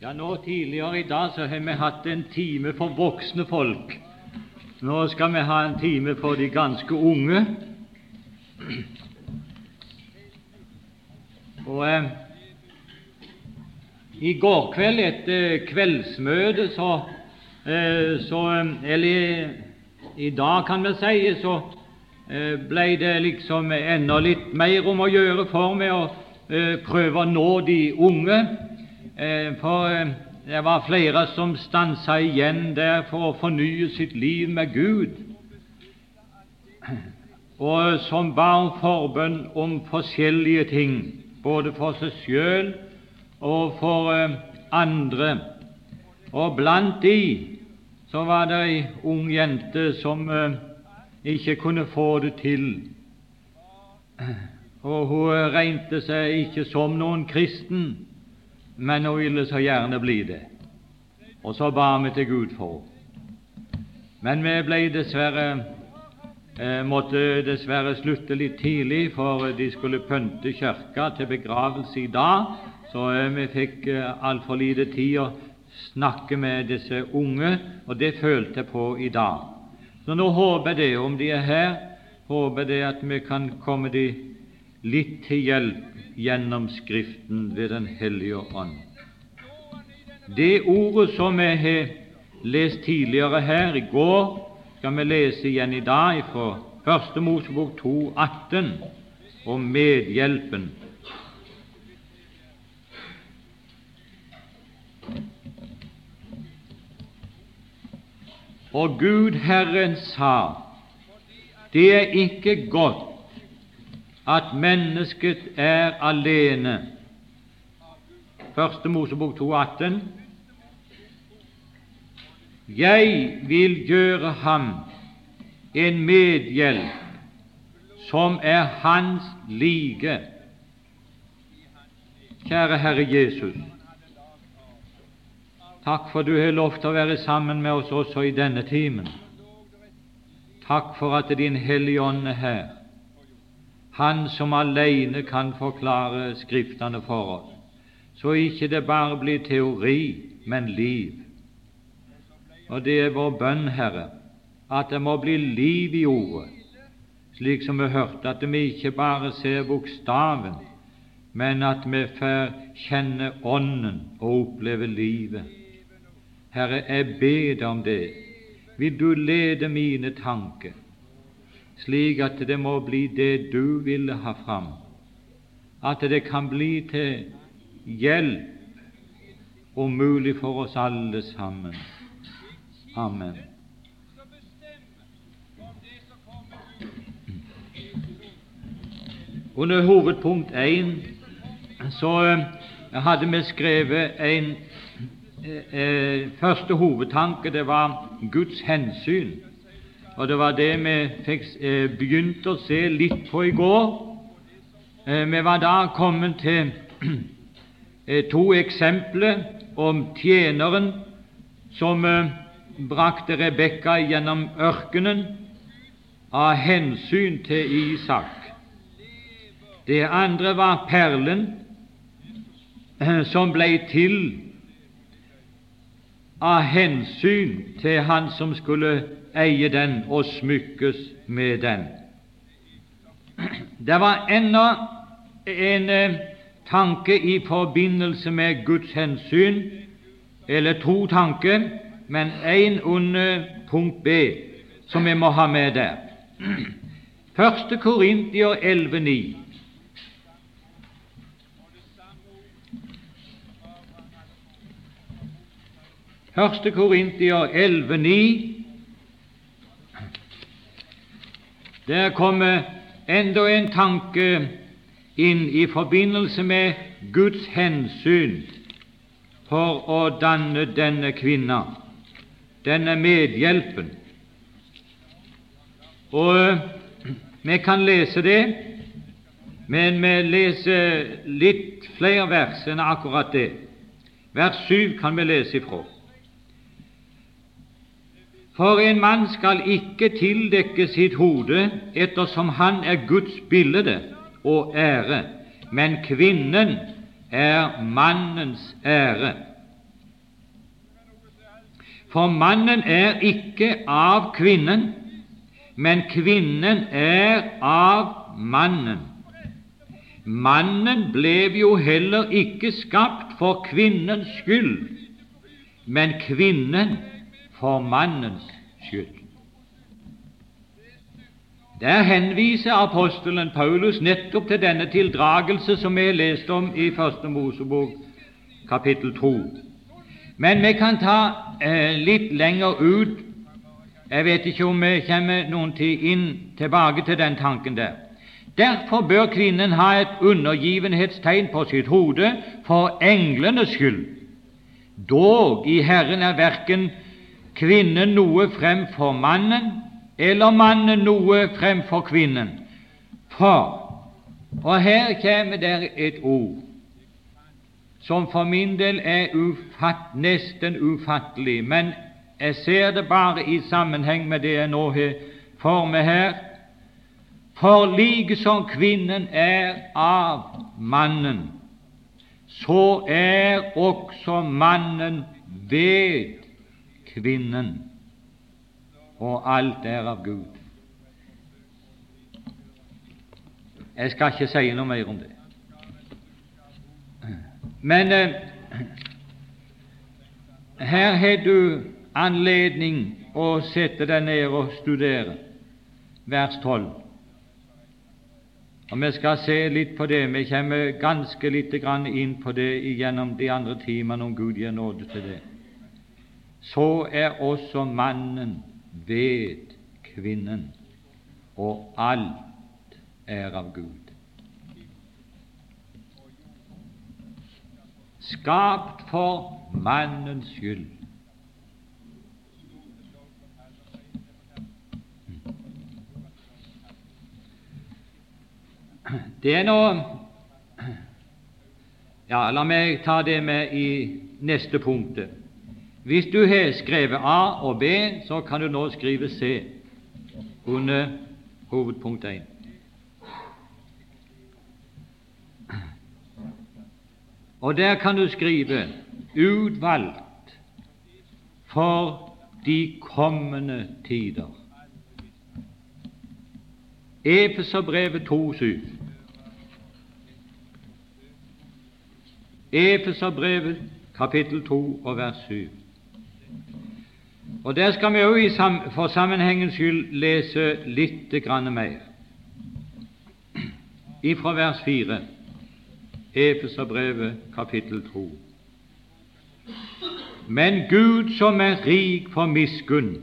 Ja, nå Tidligere i dag så har vi hatt en time for voksne folk. Nå skal vi ha en time for de ganske unge. Og eh, I går kveld etter kveldsmøtet så, eh, så Eller i dag, kan vi si, så eh, ble det liksom enda litt mer om å gjøre for meg å eh, prøve å nå de unge. Eh, for eh, det var flere som stansa igjen der for å fornye sitt liv med Gud, og som ba om forbønn om forskjellige ting, både for seg sjøl og for eh, andre. Og blant de så var det ei ung jente som ikke kunne få det til. Og hun regnet seg ikke som noen kristen, men hun ville så gjerne bli det. Og så ba vi til Gud for. Men vi ble dessverre eh, måtte dessverre slutte litt tidlig, for de skulle pynte kirka til begravelse i dag, så eh, vi fikk eh, altfor lite tid å snakke med disse unge, og det følte jeg på i dag. Så nå håper jeg det, om de er her, håper jeg det at vi kan komme de litt til hjelp gjennom Skriften ved Den hellige ånd. Det ordet som vi har lest tidligere her i går, skal vi lese igjen i dag fra Første Mosebok 2, 18, om medhjelpen. Og Gud Herren sa, det er ikke godt at mennesket er alene. Første Mosebok 2,18. Jeg vil gjøre ham en medhjelp som er hans like. Kjære Herre Jesus, takk for du har lovt å være sammen med oss også i denne timen. Takk for at Din Hellige Ånd er her han som alene kan forklare Skriftene for oss, så ikke det bare blir teori, men liv. Og det er vår bønn, Herre, at det må bli liv i Ordet, slik som vi hørte, at vi ikke bare ser bokstaven, men at vi får kjenne Ånden og oppleve livet. Herre, jeg ber deg om det. Vil du lede mine tanker? Slik at det må bli det du ville ha fram, at det kan bli til hjelp og mulig for oss alle sammen. Amen. Under hovedpunkt 1 så eh, hadde vi skrevet en eh, eh, første hovedtanke. Det var Guds hensyn og det var det vi fikk eh, begynt å se litt på i går. Eh, vi var da kommet til eh, to eksempler om tjeneren som brakte Rebekka gjennom ørkenen av hensyn til Isak. Det andre var perlen som ble til av hensyn til han som skulle eie den og smykkes med den. Det var enda en eh, tanke i forbindelse med Guds hensyn, eller to tanker, men én under punkt B, som vi må ha med der. Første Korintier 11,9. Første Korintier 11,9 Der kommer enda en tanke inn i forbindelse med Guds hensyn for å danne denne kvinna, denne medhjelpen. Og vi kan lese det, men vi leser litt flere vers enn akkurat det. Vers 7 kan vi lese ifra. For en mann skal ikke tildekke sitt hode ettersom han er Guds bilde og ære, men kvinnen er mannens ære. For mannen er ikke av kvinnen, men kvinnen er av mannen. Mannen ble jo heller ikke skapt for kvinnens skyld, men kvinnen for mannens skyld. Der henviser apostelen Paulus nettopp til denne tildragelse som vi leste om i Første Mosebok kapittel 2. Men vi kan ta eh, litt lenger ut Jeg vet ikke om vi kommer noen tid inn tilbake til den tanken der. Derfor bør kvinnen ha et undergivenhetstegn på sitt hode for englenes skyld. Dog i Herren er verken kvinnen noe fremfor mannen, eller mannen noe fremfor kvinnen. For Og her kommer det et ord som for min del er ufatt, nesten ufattelig, men jeg ser det bare i sammenheng med det jeg nå har for meg her. For like som kvinnen er av mannen, så er også mannen ved kvinnen og alt er av Gud. Jeg skal ikke si noe mer om det. Men eh, her har du anledning å sette deg ned og studere vers 12. Og Vi skal se litt på det. Vi kommer ganske lite grann inn på det gjennom de andre timene, om Gud gir nåde til det. Så er også mannen ved kvinnen, og alt er av Gud. Skapt for mannens skyld. Det er nå Ja, la meg ta det med i neste punktet. Hvis du har skrevet A og B, så kan du nå skrive C under hovedpunkt 1. Og der kan du skrive 'utvalgt for de kommende tider'. Efeserbrevet 2,7. Efeserbrevet kapittel 2 og vers 7. Og Der skal vi òg for sammenhengens skyld lese litt grann mer. Ifra vers 4, Efeserbrevet kapittel 2. Men Gud som er rik for miskunn,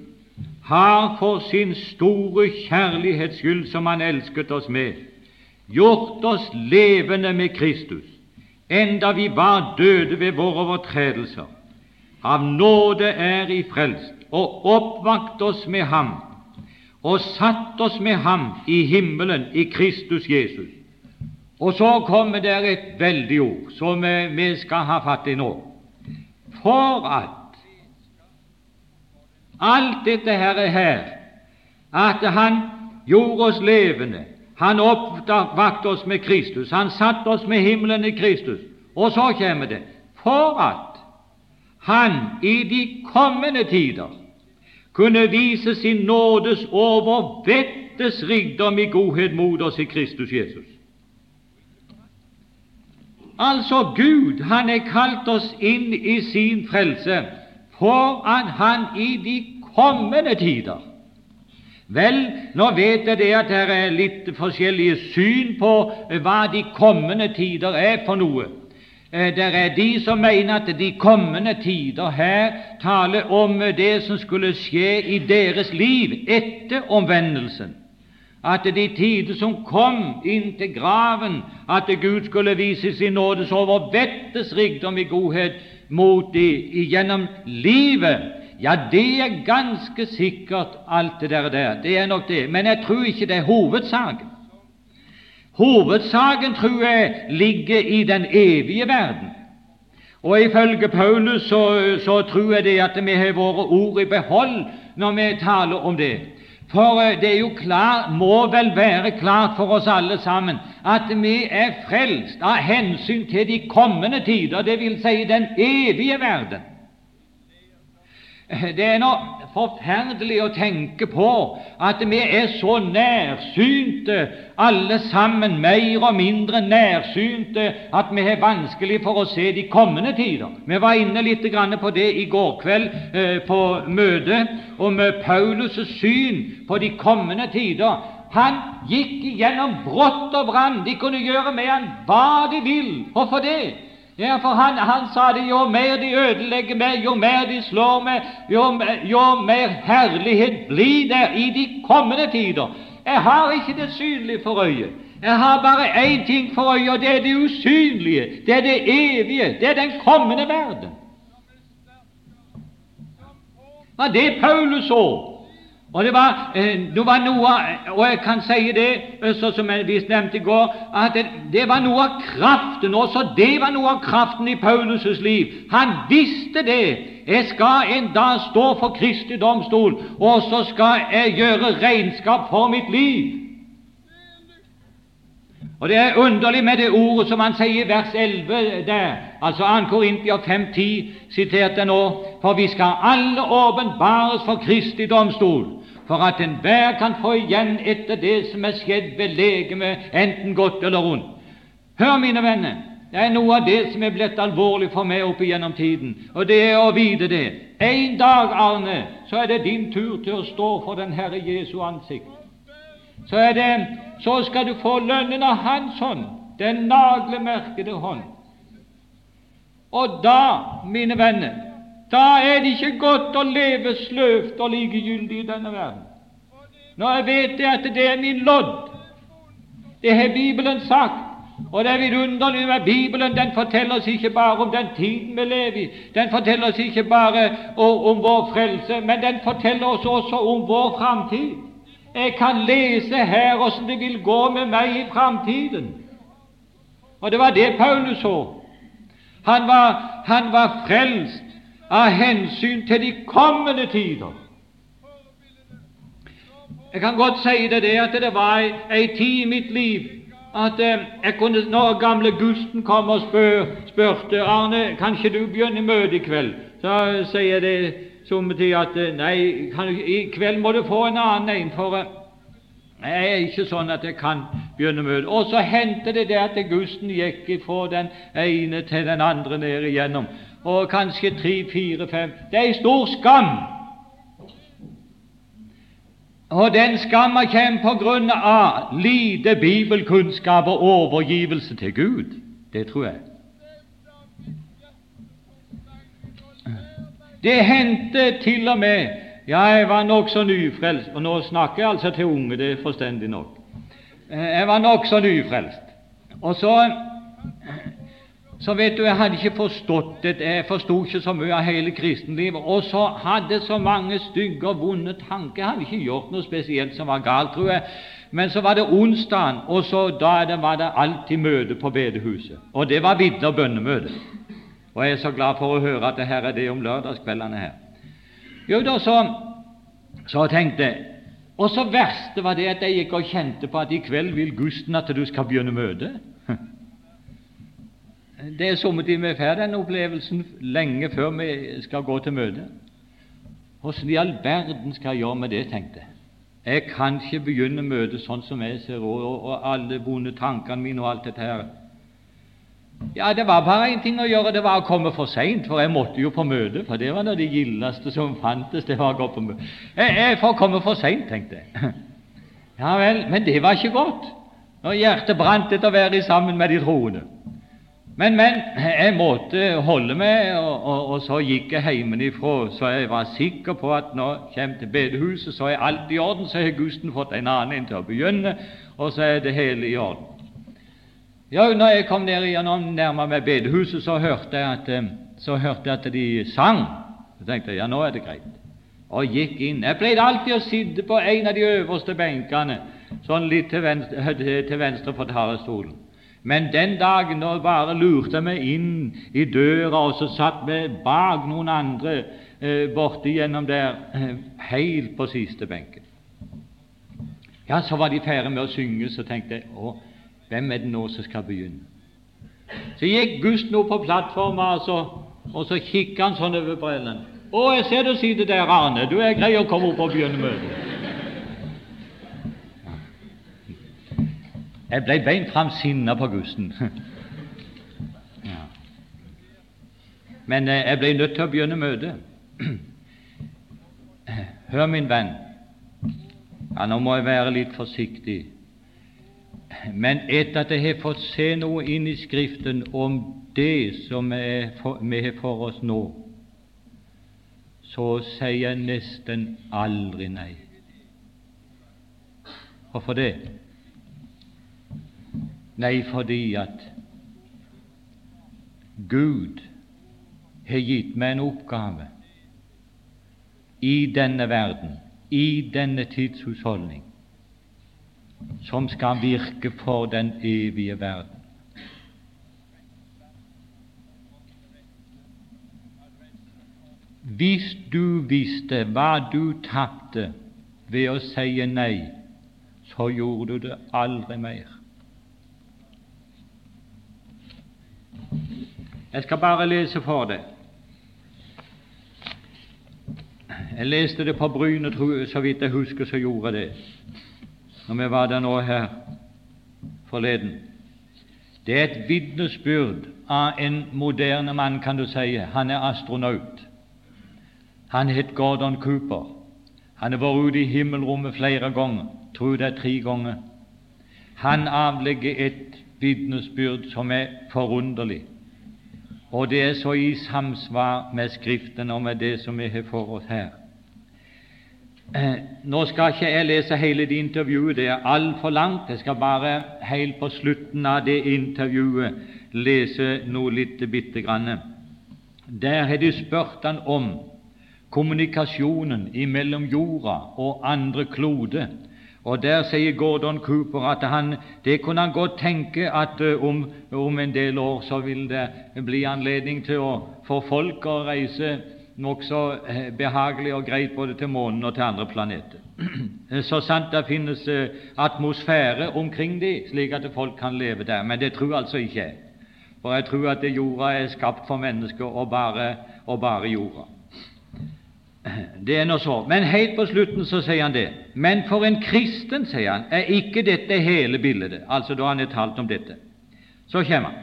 har for sin store kjærlighets skyld, som Han elsket oss med, gjort oss levende med Kristus, enda vi var døde ved våre overtredelser. Av nåde er I frelst, og oppvakt oss med ham og satt oss med ham i himmelen i Kristus Jesus. Og så kommer det et veldig ord som vi skal ha fatt i nå. For at alt dette her er her, at Han gjorde oss levende, Han oppvakte oss med Kristus, Han satte oss med himmelen i Kristus. Og så kommer det for at Han i de kommende tider kunne vise sin nådes overvettes rikdom i godhet mot oss i Kristus Jesus. Altså Gud, Han har kalt oss inn i sin frelse for at Han i de kommende tider Vel, nå vet jeg det at det er litt forskjellige syn på hva de kommende tider er for noe. Eh, det er de som mener at de kommende tider her taler om det som skulle skje i deres liv etter omvendelsen. At de tider som kom inn til graven, at Gud skulle vise sin nådes overvettes rikdom i godhet mot de gjennom livet. Ja, det er ganske sikkert alt det der. Det er nok det. Men jeg tror ikke det er hovedsaken. Hovedsaken, tror jeg, ligger i den evige verden. Og ifølge Paulus så, så tror jeg det at vi har våre ord i behold når vi taler om det. For eh, det er jo klar, må vel være klart for oss alle sammen at vi er frelst av hensyn til de kommende tider, dvs. Si den evige verden. Det er noe forferdelig å tenke på at vi er så nærsynte, alle sammen, mer og mindre nærsynte, at vi har vanskelig for å se de kommende tider. Vi var inne litt på det i går kveld eh, på møtet, om Paulus' syn på de kommende tider. Han gikk igjennom brått og brann. De kunne gjøre med han hva de vil. Hvorfor det? Ja, for han, han sa det jo mer de ødelegger meg, jo mer de slår meg, jo, jo mer herlighet blir der i de kommende tider. Jeg har ikke det synlige for øyet. Jeg har bare én ting for øyet, og det er det usynlige. Det er det evige. Det er den kommende verden. Hva det Paulus så? Og det var, eh, det var, noe Og jeg kan si det, eh, så som jeg visst nevnte i går, at det, var noe av kraften også det var noe av kraften i Paulus' liv. Han visste det. Jeg skal en dag stå for Kristi domstol, og så skal jeg gjøre regnskap for mitt liv. Og Det er underlig med det ordet som han sier i vers 11 der, altså 2. Korintia 5.10, sitert det nå, for vi skal alle åpenbares for Kristi domstol for at enhver kan få igjen etter det som er skjedd ved legemet, enten godt eller ondt. Hør, mine venner, det er noe av det som er blitt alvorlig for meg opp igjennom tiden, og det er å vite det. En dag, Arne, så er det din tur til å stå for den Herre Jesu ansikt. Så, er det, så skal du få lønnen av Hans hånd, den naglemerkede hånd. Og da, mine venner, da er det ikke godt å leve sløvt og likegyldig i denne verden. Jeg vet det at det er min lodd, det har Bibelen sagt, og det er vidunderlig med Bibelen. Den forteller oss ikke bare om den tiden vi lever i, den forteller oss ikke bare om vår frelse, men den forteller oss også om vår framtid. Jeg kan lese her åssen det vil gå med meg i framtiden. Og det var det Paulus så. Han var, han var frelst av hensyn til de kommende tider. Jeg kan godt si det, det at det var ei, tid i mitt liv at eh, jeg kunne, når gamle Gusten kom og spør, spurte Arne, kan ikke du begynne møtet i kveld, så sier det somme tid at eh, nei, kan, i kveld må du få en annen en, for eh, jeg er ikke sånn at jeg kan begynne møtet. Og så hendte det det at Gusten gikk fra den ene til den andre ned igjennom og kanskje tre, fire, fem Det er en stor skam. Og den skamma kommer på grunn av lite bibelkunnskap og overgivelse til Gud. Det tror jeg. Det hendte til og med Ja, jeg var nokså nyfrelst, og nå snakker jeg altså til unge, det er forstendig nok. Jeg var nokså nyfrelst. Og så så vet du, Jeg hadde ikke forstått det, jeg forsto ikke så mye av hele kristenlivet. Og så hadde så mange stygge og vonde tanker. Jeg hadde ikke gjort noe spesielt som var galt, tror jeg. Men så var det onsdagen, og så da var det alltid møte på bedehuset. Og det var vidne- og bønnemøte. Og jeg er så glad for å høre at det her er det om lørdagskveldene her. Jo da, så, så tenkte jeg Og så verste var det at jeg gikk og kjente på at i kveld vil Gusten at du skal begynne møtet. Det er somme tider vi får den opplevelsen lenge før vi skal gå til møte. Hvordan i all verden skal jeg gjøre med det, tenkte jeg. Jeg kan ikke begynne møtet sånn som jeg ser, og, og alle vonde tankene mine og alt dette her. Ja, det var bare én ting å gjøre, det var å komme for seint, for jeg måtte jo på møte, for det var av det gildeste som fantes, det var å gå på møte. Jeg, jeg får komme for seint, tenkte jeg. Ja vel, men det var ikke godt, når hjertet brant etter å være sammen med de troende. Men, men, jeg måtte holde meg, og, og, og så gikk jeg hjemmefra, så jeg var sikker på at når jeg kommer til bedehuset, så er alt i orden, så har Gusten fått en annen en til å begynne, og så er det hele i orden. Ja, når jeg kom ned igjennom nærmere med bedehuset, så hørte jeg at, eh, så hørte jeg at de sang. Så tenkte jeg ja, nå er det greit. Og gikk inn. Jeg pleide alltid å sitte på en av de øverste benkene, sånn litt til venstre, til venstre for talerstolen. Men den dagen da bare lurte meg inn i døra, og så satt vi bak noen andre eh, borte gjennom der, eh, helt på siste benken. Ja, så var de ferdige med å synge, så tenkte jeg å, hvem er det nå som skal begynne? Så gikk Gust nå på plattformen, altså, og så kikket han sånn over brillene. Å, jeg ser du sitter der, Arne. Du er grei å komme opp og begynne møtet. Jeg ble beint fram sinna på gusten. Ja. Men eh, jeg ble nødt til å begynne møtet. Hør, min venn. Ja, Nå må jeg være litt forsiktig. Men etter at jeg har fått se noe inn i Skriften om det som vi har for oss nå, så sier jeg nesten aldri nei. Hvorfor det? Nei, fordi at Gud har gitt meg en oppgave i denne verden, i denne tidshusholdning, som skal virke for den evige verden. Hvis du visste hva du tapte ved å si nei, så gjorde du det aldri mer. Jeg skal bare lese for deg. Jeg leste det på Bryne, så vidt jeg husker, så gjorde jeg det når vi var der nå her forleden. Det er et vitnesbyrd av en moderne mann, kan du si. Han er astronaut. Han het Gordon Cooper. Han har vært ute i himmelrommet flere ganger, tror det er tre ganger. Han avlegger et vitnesbyrd som er forunderlig, og det er så i samsvar med Skriften og med det som vi har for oss her. Eh, nå skal ikke jeg lese hele det intervjuet, det er altfor langt. Jeg skal bare helt på slutten av det intervjuet lese noe litt bitte grann. Der har de spurt han om kommunikasjonen mellom jorda og andre kloder. Og Der sier Gordon Cooper at han, det kunne han godt tenke at uh, om, om, en del år så vil det bli anledning til å få folk å reise nokså uh, behagelig og greit både til månen og til andre planeter. så sant det finnes atmosfære omkring dem, slik at folk kan leve der. Men det tror altså ikke jeg. For jeg tror at jorda er skapt for mennesker, og bare, og bare jorda. Det er nå så. Men helt på slutten så sier han det. Men for en kristen, sier han, er ikke dette hele bildet. Altså da han har talt om dette. Så kommer han.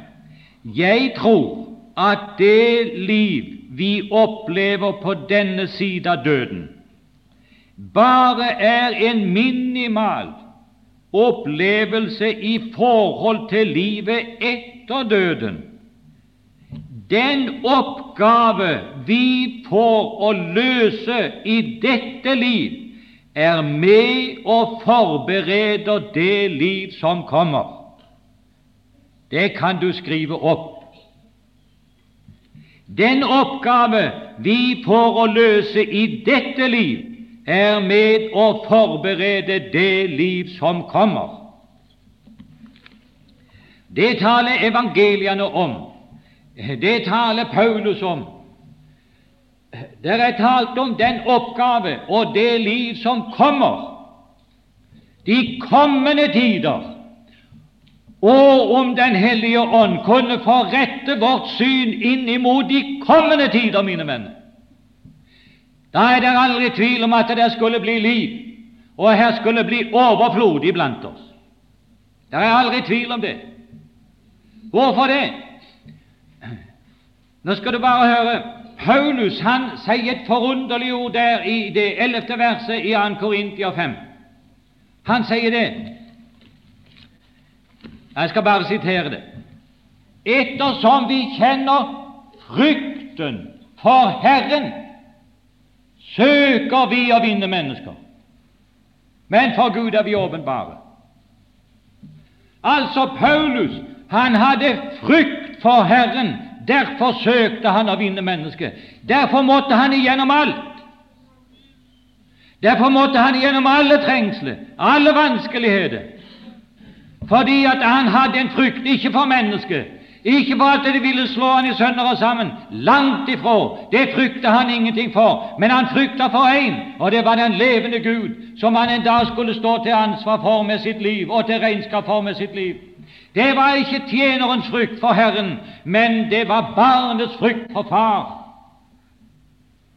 Jeg tror at det liv vi opplever på denne side av døden, bare er en minimal opplevelse i forhold til livet etter døden den oppgave vi får å løse i dette liv, er med og forbereder det liv som kommer. Det kan du skrive opp. Den oppgave vi får å løse i dette liv, er med å forberede det liv som kommer. Det taler evangeliene om. Det taler Paulus om. Det er talt om den oppgave og det liv som kommer, de kommende tider, og om Den hellige ånd kunne forrette vårt syn inn imot de kommende tider, mine venner. Da er det aldri tvil om at det skulle bli liv, og her skulle bli overflod iblant oss. Det er aldri tvil om det. Hvorfor det? Nå skal du bare høre. Paulus han sier et forunderlig ord der i det ellevte verset i 2. Korintier 5. Han sier det Jeg skal bare sitere det. Ettersom vi kjenner frykten for Herren, søker vi å vinne mennesker. Men for Gud er vi åpenbare. Altså, Paulus han hadde frykt for Herren Derfor søkte han å vinne mennesket. Derfor måtte han igjennom alt. Derfor måtte han igjennom alle trengsler, alle vanskeligheter, fordi at han hadde en frykt, ikke for mennesket, ikke for at det ville slå han i sønner og sammen. Langt ifra. Det frykta han ingenting for. Men han frykta for én, og det var den levende Gud, som han en dag skulle stå til ansvar for med sitt liv, og til regnskap for med sitt liv. Det var ikke tjenerens frykt for Herren, men det var barnets frykt for far.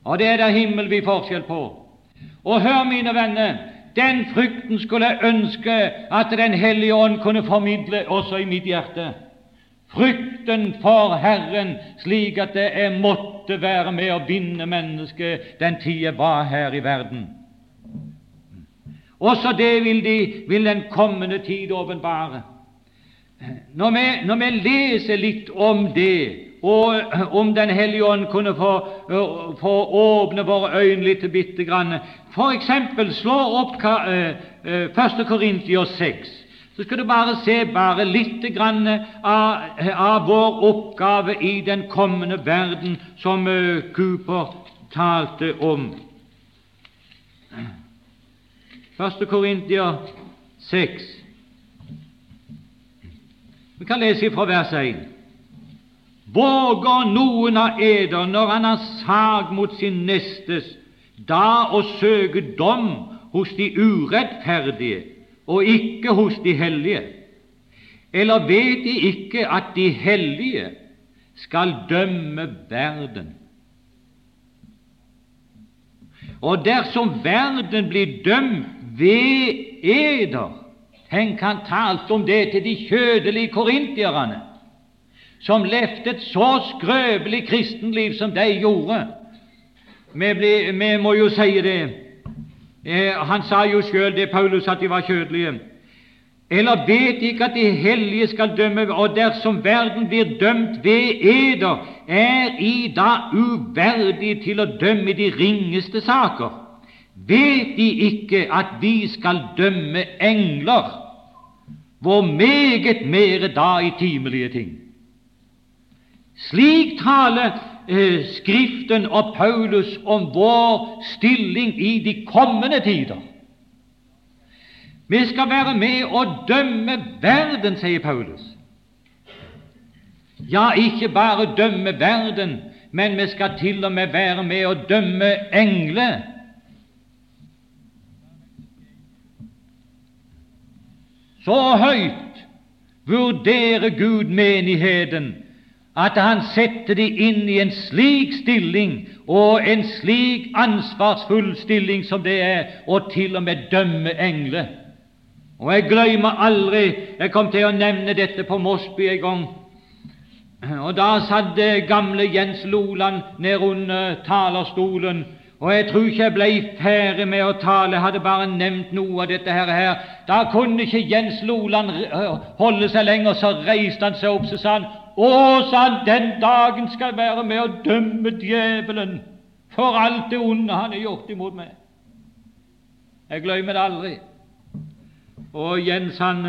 Og det er det himmelvid forskjell på. Og hør, mine venner, den frykten skulle jeg ønske at Den hellige ånd kunne formidle også i mitt hjerte. Frykten for Herren, slik at jeg måtte være med å vinne mennesket den tid jeg var her i verden. Også det vil, de, vil den kommende tid åpenbare. Når, når vi leser litt om det, og om Den hellige ånd kunne få, få åpne våre øyne litt bitte grann F.eks. slå opp 1. Korintios 6 så skal du bare se bare litt grann av, av, vår oppgave i den kommende verden, som Cooper talte om. 1. Korintier 6. Vi kan lese fra vers 1. Våger noen av eder, når han har sag mot sin nestes, da å søke dom hos de urettferdige og ikke hos de hellige? Eller vet de ikke at de hellige skal dømme verden? Og dersom verden blir dømt ved eder Tenk, han talte om det til de kjødelige korintierne som levde et så skrøpelig kristenliv som de gjorde. Vi, ble, vi må jo si det. Eh, han sa jo sjøl det, Paulus, at de var kjødelige. Eller vet ikke at de hellige skal dømme, og dersom verden blir dømt ved eder, er I da uverdige til å dømme de ringeste saker? Vet De ikke at vi skal dømme engler, hvor meget mere da i timelige ting? Slik taler eh, Skriften og Paulus om vår stilling i de kommende tider. Vi skal være med og dømme verden, sier Paulus. Ja, ikke bare dømme verden, men vi skal til og med være med og dømme engler. Så høyt vurderer Gud menigheten at han setter de inn i en slik stilling og en slik ansvarsfull stilling som det er, og til og med dømme engler. Og Jeg glemmer aldri Jeg kom til å nevne dette på Mosby en gang. Og Da satt gamle Jens Loland ned under talerstolen, og jeg tror ikke jeg ble ferdig med å tale, jeg hadde bare nevnt noe av dette her. Da kunne ikke Jens Loland holde seg lenger, så reiste han seg opp så sa han, å, sa han, den dagen skal jeg være med å dømme djevelen for alt det onde han har gjort imot meg. Jeg glemmer det aldri. Og Jens han,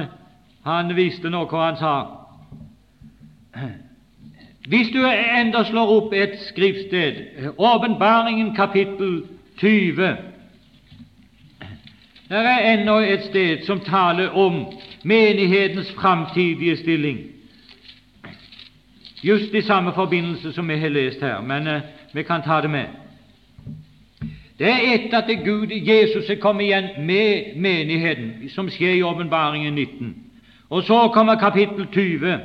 han visste nå hva han sa. Hvis du enda slår opp et skriftsted, Åpenbaringen kapittel 20 Det er enda et sted som taler om menighetens framtidige stilling. Just i samme forbindelse som vi har lest her, men uh, vi kan ta det med. Det er etter at Gud, Jesus, er kommet igjen med menigheten, som skjer i Åpenbaringen 19. Og så kommer kapittel 20,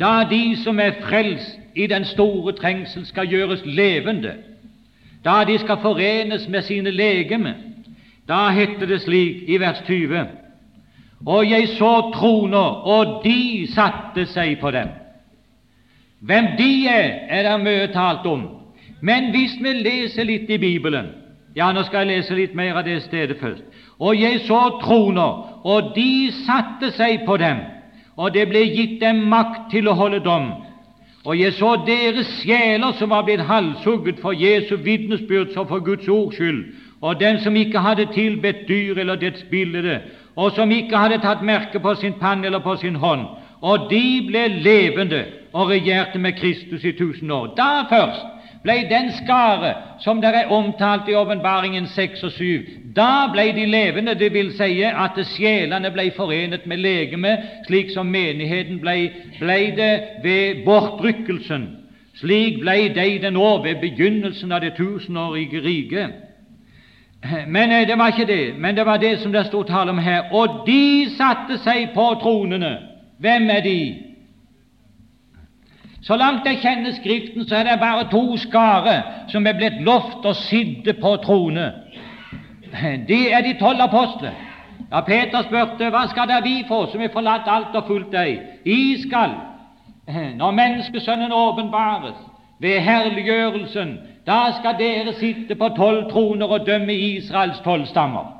da de som er frelst i den store trengsel, skal gjøres levende, da de skal forenes med sine legeme. Da heter det slik i vers 20.: Og jeg så troner, og de satte seg på dem. Hvem de er, er det mye talt om. Men hvis vi leser litt i Bibelen Ja, nå skal jeg lese litt mer av det stedet først. Og jeg så troner, og de satte seg på dem, og det ble gitt dem makt til å holde dom. Og jeg så deres sjeler som var blitt halshugget for Jesu vitnesbyrd og for Guds ords skyld, og dem som ikke hadde tilbedt dyr eller dets bilde, og som ikke hadde tatt merke på sin pann eller på sin hånd, og de ble levende og regjerte med Kristus i tusen år. Da først ble den skare som der er omtalt i Åpenbaringen 6 og 7, da ble de levende, det vil si at sjelene ble forenet med legeme, slik som menigheten ble, ble det ved bortrykkelsen. Slik ble de det nå ved begynnelsen av det tusenårige riket. Men eh, det var ikke det, men det var det som det sto tale om her. Og de satte seg på tronene. Hvem er de? Så langt jeg kjenner Skriften, så er det bare to skarer som er blitt lovt å sitte på trone. Det er de tolv apostler. Ja, Peter spurte hva skal der vi få som har forlatt alt og fulgt deg? I skal, når Menneskesønnen åpenbares ved herliggjørelsen, da skal dere sitte på tolv troner og dømme Israels tolv stammer.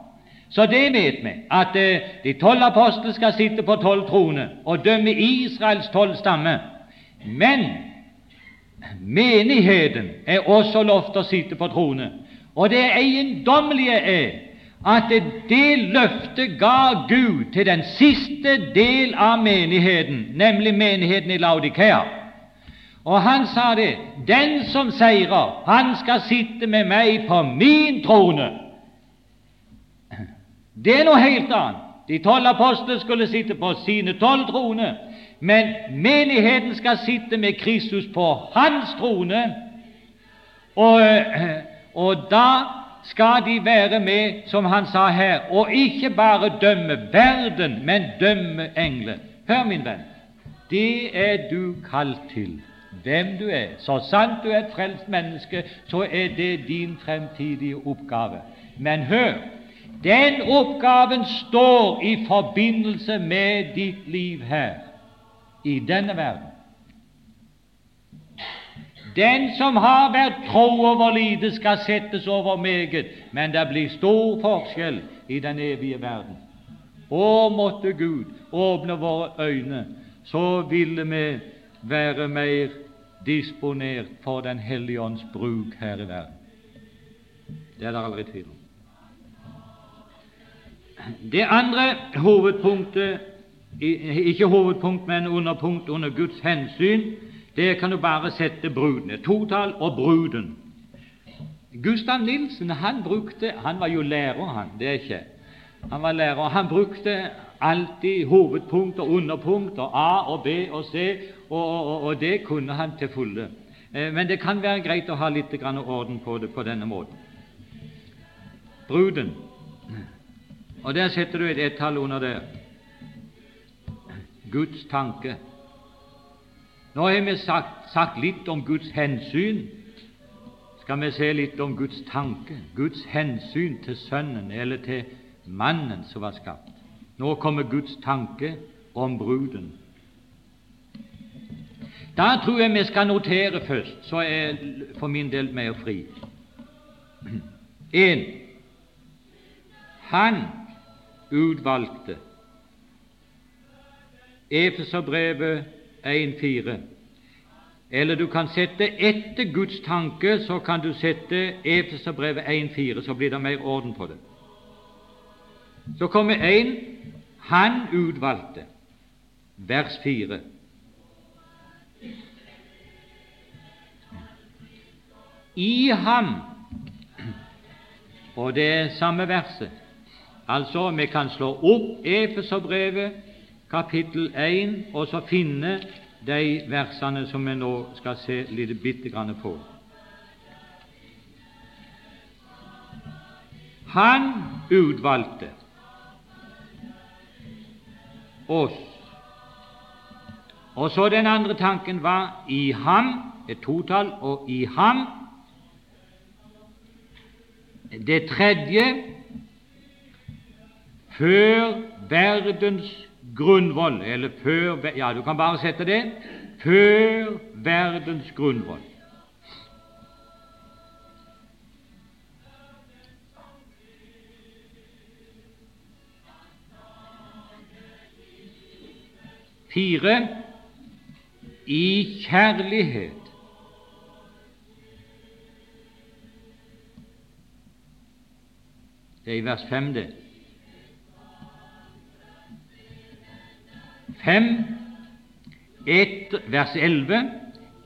Så det vet vi, at eh, de tolv apostler skal sitte på tolv troner og dømme Israels tolv stammer. Men menigheten er også lovt å sitte på trone. Og det eiendommelige er at det løftet ga Gud til den siste del av menigheten, nemlig menigheten i Laudikea. Og han sa det Den som seirer, han skal sitte med meg på min trone. Det er noe helt annet. De tolv apostlene skulle sitte på sine tolv troner, men menigheten skal sitte med Kristus på hans trone, og, og da skal de være med, som han sa her, og ikke bare dømme verden, men dømme engler. Hør, min venn, det er du kalt til, hvem du er. Så sant du er et frelst menneske, så er det din fremtidige oppgave. Men hør, den oppgaven står i forbindelse med ditt liv her, i denne verden. Den som har vært tro over lite, skal settes over meget, men det blir stor forskjell i den evige verden. Å, måtte Gud åpne våre øyne, så ville vi være mer disponert for Den hellige ånds bruk her i verden. Det er det aldri tvil om. Det andre hovedpunktet, ikke hovedpunkt, men underpunkt under Guds hensyn, det kan du bare sette brudene. Totall og bruden. Gustav Nilsen han brukte Han var jo lærer, han. Det er ikke. Han var lærer. Han brukte alltid hovedpunkt og underpunkt og A og B og C, og, og, og det kunne han til fulle. Eh, men det kan være greit å ha litt orden på det på denne måten. Bruden. Og der setter du et ett-tall under der. Guds tanke. Nå har vi sagt, sagt, litt om Guds hensyn. Skal vi se litt om Guds tanke, Guds hensyn til Sønnen, eller til mannen som var skapt. Nå kommer Guds tanke om bruden. Da tror jeg vi skal notere først, så er for min del mer fri. En, han utvalgte. Efeserbrevet 1,4. Eller du kan sette etter Guds tanke, så kan du sette Efeserbrevet 1,4, så blir det mer orden på det. Så kommer en Han utvalgte, vers 4. I ham Og det er samme verset. Altså, vi kan slå opp Efeserbrevet kapittel 1 og så finne de versene som vi nå skal se litt bitte grann på. Han utvalgte oss. Og så den andre tanken var i ham, et totall, og i ham. Det tredje før verdens grunnvoll, eller før Ja, du kan bare sette det før verdens grunnvoll. Fire i kjærlighet. Det er i vers fem, det. 5, etter, vers 11,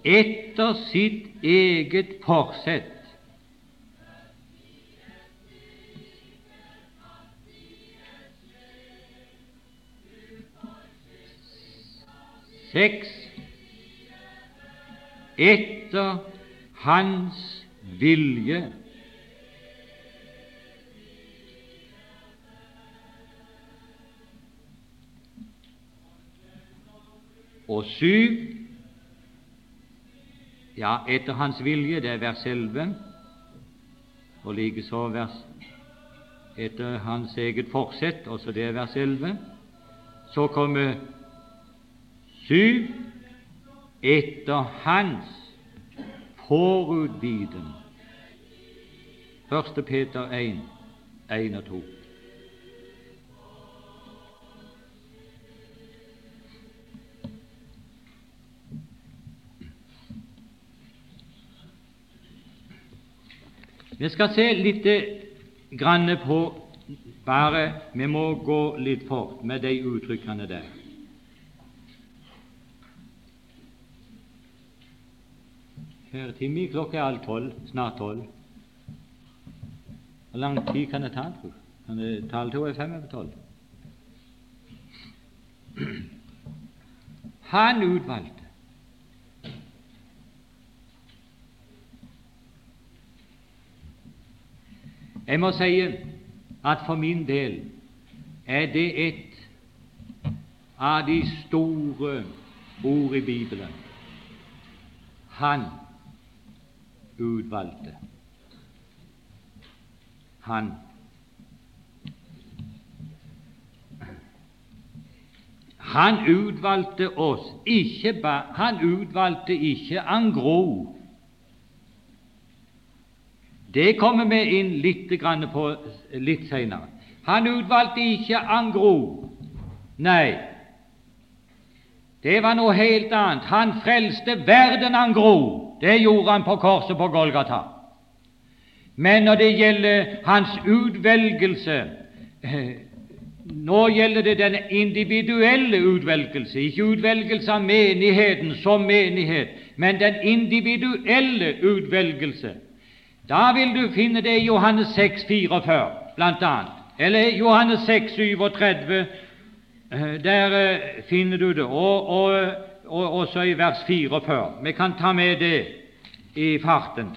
etter sitt eget forsett. Seks, etter Hans vilje. Og syv ja, etter hans vilje, det er vers 11, og likeså vers etter hans eget forsett, også det er vers 11. Så kommer syv etter hans forutviden. Første Peter 1, 1 og 2. Vi skal se litt grann på bare Vi må gå litt fort med de uttrykkene der. Kjære Timmy, klokka er halv tolv, snart tolv. Hvor lang tid kan det ta? Kan det ta to er fem over tolv? Han utvalgte Jeg må si at for min del er det et av de store ord i Bibelen. Han utvalgte. Han. Han utvalgte oss ikke ba, Han utvalgte ikke angro det kommer vi inn litt på litt senere. Han utvalgte ikke angro. Nei, det var noe helt annet. Han frelste verden angro. Det gjorde han på korset på Golgata. Men når det gjelder hans utvelgelse eh, Nå gjelder det den individuelle utvelgelse, ikke utvelgelse av menigheten som menighet, men den individuelle utvelgelse. Da vil du finne det i Johannes 6, 44, blant annet. Eller Johannes 6, 37. Eh, der eh, finner du det, og, og, og også i vers 44. Vi kan ta med det i farten.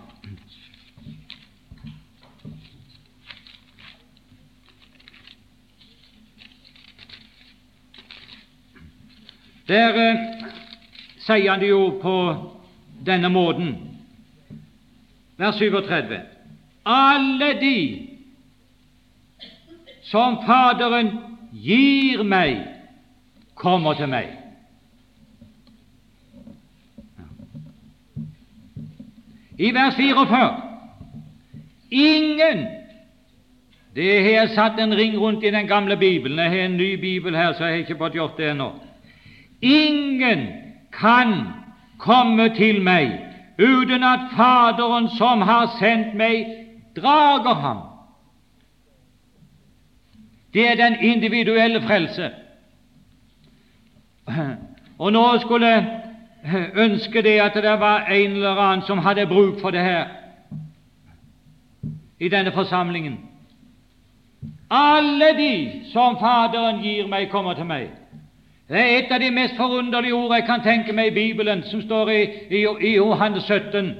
Der eh, sier han det jo på denne måten vers 37. Alle de som Faderen gir meg, kommer til meg. I vers 44 Ingen Det har satt en ring rundt i den gamle Bibelen. Jeg har en ny bibel her, så jeg har ikke fått gjort det ennå. Ingen kan komme til meg uten at Faderen som har sendt meg, drager ham. Det er den individuelle frelse. Og nå skulle jeg ønske det at det var en eller annen som hadde bruk for det her i denne forsamlingen. Alle de som Faderen gir meg, kommer til meg. Det er et av de mest forunderlige ord jeg kan tenke meg i Bibelen, som står i, i, i Johannes 17.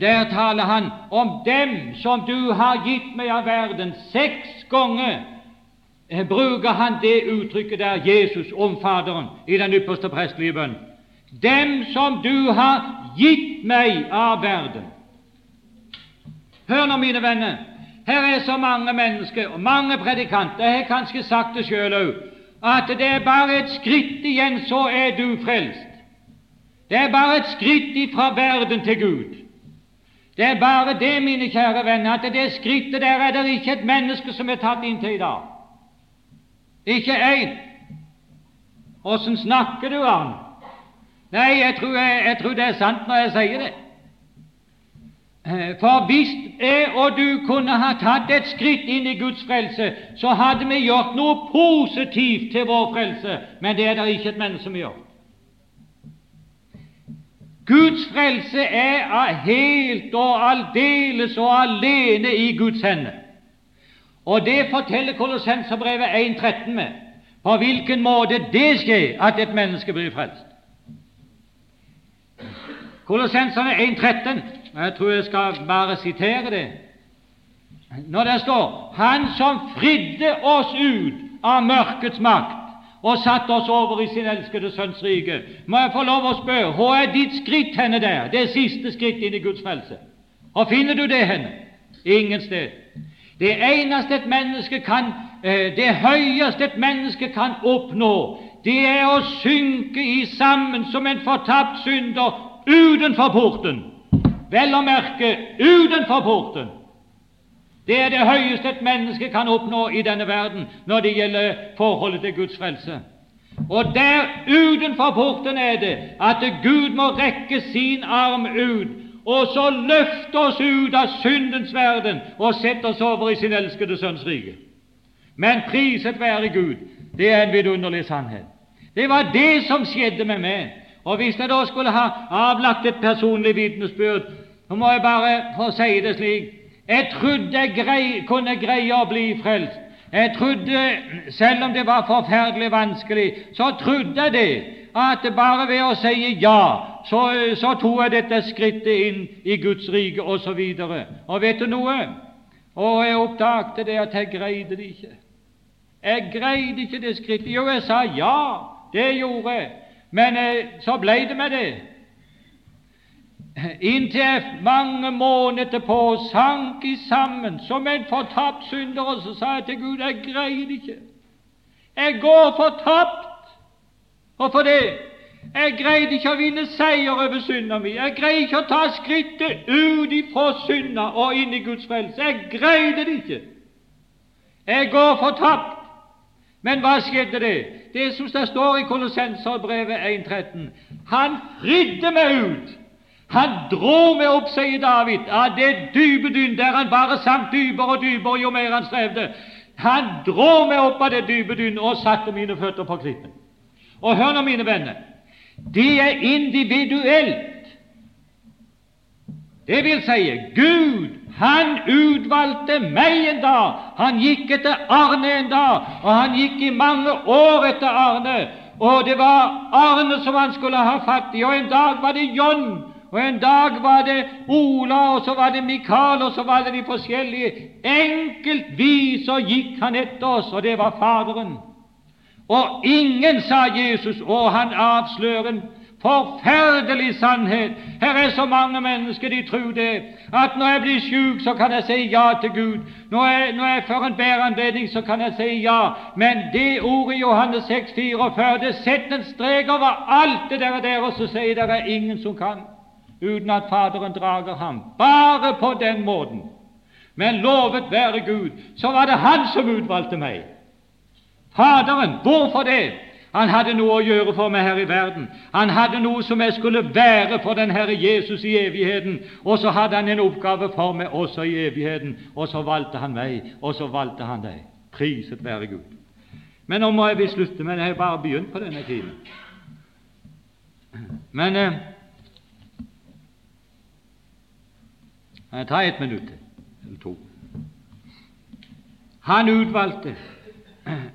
Der taler han om dem som du har gitt meg av verden. Seks ganger bruker han det uttrykket der, Jesus om Faderen, i den ypperste prestelige bønn. Dem som du har gitt meg av verden. Hør nå, mine venner. Her er så mange mennesker og mange predikanter. Jeg har kanskje sagt det sjøl òg at det er bare et skritt igjen, så er du frelst. Det er bare et skritt fra verden til Gud. Det er bare det, mine kjære venner, at det skrittet der er det ikke et menneske som er tatt inn til i dag. Ikke én. Åssen snakker du, Arne? Nei, jeg tror, jeg, jeg tror det er sant når jeg sier det. Eh, for hvis jeg og du kunne ha tatt et skritt inn i Guds frelse, så hadde vi gjort noe positivt til vår frelse, men det er det ikke et menneske som gjør. Guds frelse er helt og aldeles og alene i Guds hender. Og det forteller Kolossenserbrevet 1.13 med, på hvilken måte det skjer at et menneske blir frelst. Kolossenserne 1.13 jeg tror jeg skal bare sitere det. Når det står 'Han som fridde oss ut av mørkets makt og satt oss over i sin elskede sønns rike. Må jeg få lov å spørre, hvor er ditt skritt henne der, det siste skritt inn i Guds frelse? Hvor finner du det henne? Ingen sted. Det eneste et menneske kan, eh, det høyeste et menneske kan oppnå, det er å synke i sammen som en fortapt synder utenfor porten. Vel å merke utenfor porten. Det er det høyeste et menneske kan oppnå i denne verden når det gjelder forholdet til Guds frelse. Og der utenfor porten er det at Gud må rekke sin arm ut og så løfte oss ut av syndens verden og sette oss over i sin elskede Sønns rike. Men priset være Gud, det er en vidunderlig sannhet. Det var det som skjedde med meg. Og hvis jeg da skulle ha avlagt et personlig vitnesbyrd, så må jeg bare få si det slik jeg trodde jeg grei, kunne greie å bli frelst. Jeg trodde, selv om det var forferdelig vanskelig, så trodde jeg det, at bare ved å si ja, så, så tok jeg dette skrittet inn i Guds rike, osv. Og, og vet du noe? Og jeg oppdaget det at jeg greide det ikke. Jeg greide ikke det skrittet. Jo, jeg sa ja, det gjorde jeg, men eh, så ble det med det. Inntil mange måneder etterpå sank i sammen som en fortapt synder, og så sa jeg til Gud jeg greier det ikke. Jeg går fortapt. Hvorfor det? Jeg greide ikke å vinne seier over synda mi. Jeg greide ikke å ta skrittet ut ifra synda og inn i Guds frelse. Jeg greide det ikke. Jeg går fortapt. Men hva skjedde det? Det som det står i Kolossenserbrevet 1.13. Han fridde meg ut han dro meg opp, sier David, av det dype dyn der han bare sank dypere og dypere jo mer han strevde. Han dro meg opp av det dype dyn og satte mine føtter på klippen. Og hør nå, mine venner, det er individuelt. Det vil si, Gud, han utvalgte meg en dag. Han gikk etter Arne en dag, og han gikk i mange år etter Arne. Og det var Arne som han skulle ha fatt i, og en dag var det John og en dag var det Ola, og så var det Mikael, og så var det de forskjellige. Enkeltvis så gikk han etter oss, og det var Faderen. Og ingen, sa Jesus, og han avslører en forferdelig sannhet. Her er så mange mennesker, de tror det, at når jeg blir sjuk, så kan jeg si ja til Gud. Når jeg, når jeg får en bedre anledning, så kan jeg si ja. Men det ordet i Johannes 6, 44, det setter en strek over alt det der, og der og så sier det ingen som kan uten at Faderen drager ham. Bare på den måten. Men lovet være Gud, så var det Han som utvalgte meg. Faderen. Hvorfor det? Han hadde noe å gjøre for meg her i verden. Han hadde noe som jeg skulle være for den Herre Jesus i evigheten. Og så hadde han en oppgave for meg også i evigheten. Og så valgte han meg, og så valgte han deg. Priset være Gud. Men nå må jeg visst slutte, men jeg har bare begynt på denne tiden. Men eh, Ta et minutt eller to. Han utvalgte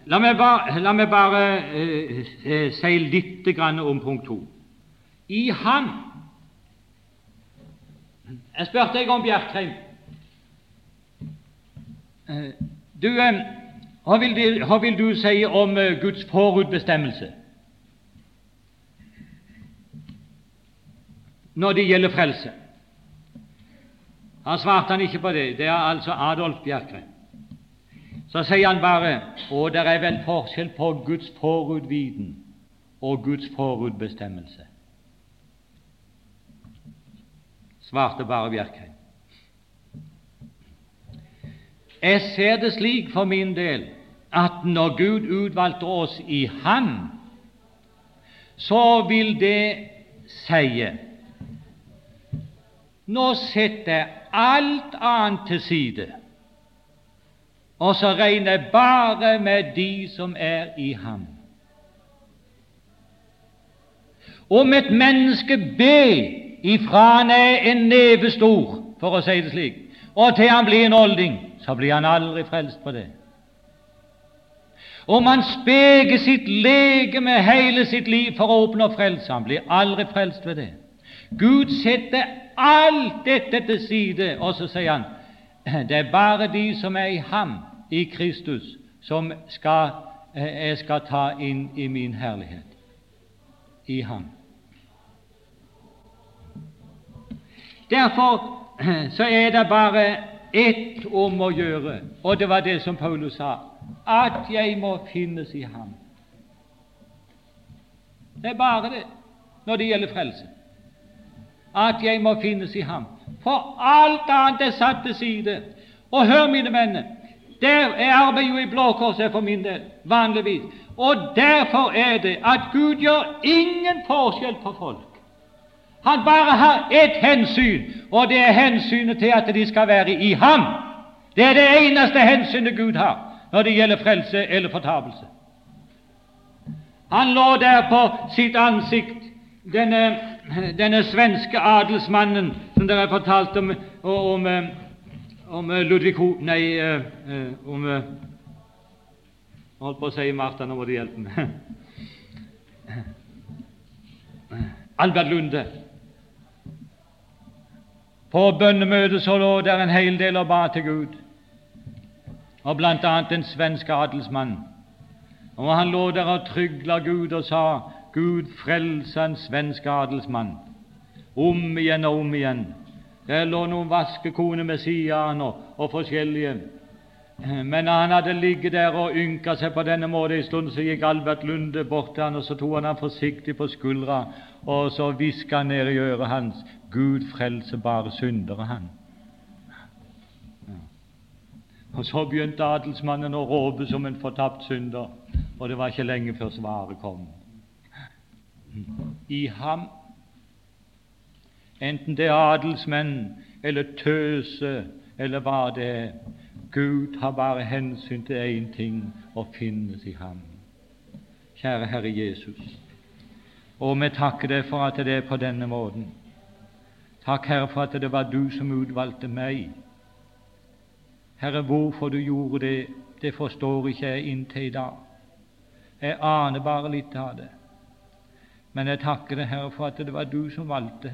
La meg bare, la meg bare eh, eh si litt om punkt to. I ham Jeg spurte deg om Bjerkreim. Eh, du, eh, hva, vil du, hva, vil du, si om Guds forutbestemmelse når det gjelder frelse? Han svarte han ikke på det. Det er altså Adolf Bjerkre. Så sier han bare og det er vel forskjell på Guds forutviten og Guds forutbestemmelse. Svarte bare Bjerkreim. Jeg ser det slik for min del at når Gud utvalgte oss i Han, så vil det sie Nå setter jeg alt annet til side, og så regner jeg bare med de som er i ham. Om et menneske ber ifra han er en neve stor, for å si det slik, og til han blir en olding, så blir han aldri frelst på det. Om han speker sitt legeme hele sitt liv for å oppnå frelse, han blir aldri frelst ved det. Gud setter alt dette til side, og så sier han det er bare de som er i ham, i Kristus, som skal jeg skal ta inn i min herlighet. I Ham. Derfor så er det bare ett om å gjøre, og det var det som Paulus sa, at jeg må finnes i Ham. Det er bare det når det gjelder frelse. At jeg må finnes i Ham. For alt annet er satt til side. Og hør, mine venner, der er arbeidet jo i Blå Kors for min del, vanligvis. Og derfor er det at Gud gjør ingen forskjell på folk. Han bare har ett hensyn, og det er hensynet til at de skal være i ham. Det er det eneste hensynet Gud har når det gjelder frelse eller fortapelse. Han lå der på sitt ansikt, denne, denne svenske adelsmannen som dere har fortalt om, om, om Ludvig Ho... Nei, eh, om holdt på å si Martha, nå må du hjelpe meg. Albert Lunde. På bønnemøtet så lå der en hel del og ba til Gud, og annet en svensk adelsmann. Og han lå der og trygla Gud og sa, Gud frelse en svensk adelsmann. Om igjen og om igjen. Lå noen vaskekone-messianer og forskjellige. Men han hadde ligget der og ynka seg på denne måten en stund, så gikk Albert Lunde bort til han, og så tok han han forsiktig på skuldra, og så hviska han ned i øret hans Gud frelse bare syndere, han. Og så begynte adelsmannen å råpe som en fortapt synder, og det var ikke lenge før svaret kom. I ham, enten det er adelsmenn eller tøse eller hva det er, Gud har bare hensyn til én ting og finnes i ham. Kjære Herre Jesus, og vi takker deg for at det er på denne måten. Takk, Herre, for at det var du som utvalgte meg. Herre, hvorfor du gjorde det, det forstår ikke jeg inntil i dag. Jeg aner bare litt av det. Men jeg takker deg, Herre, for at det var du som valgte.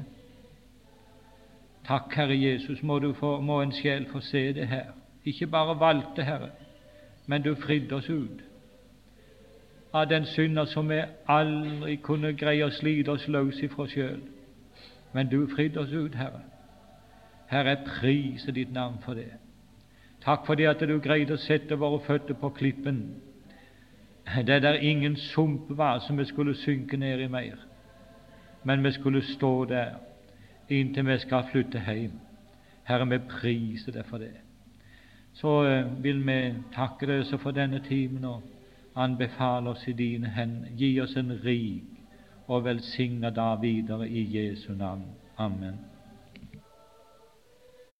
Takk, Herre Jesus, må, få, må en sjel få se det her ikke bare valgte, Herre, men du fridde oss ut av den synder som vi aldri kunne greie å slite oss løs ifra sjøl. Men du fridde oss ut, Herre. Herre, jeg priser ditt navn for det. Takk for det at du greide å sette våre føtter på klippen, det er der ingen sump var som vi skulle synke ned i mer, men vi skulle stå der inntil vi skal flytte hjem. Herre, vi priser deg for det så eh, vil vi takke deg så for denne timen og anbefale oss i dine hender. Gi oss en rik og velsigna dag videre i Jesu navn. Amen.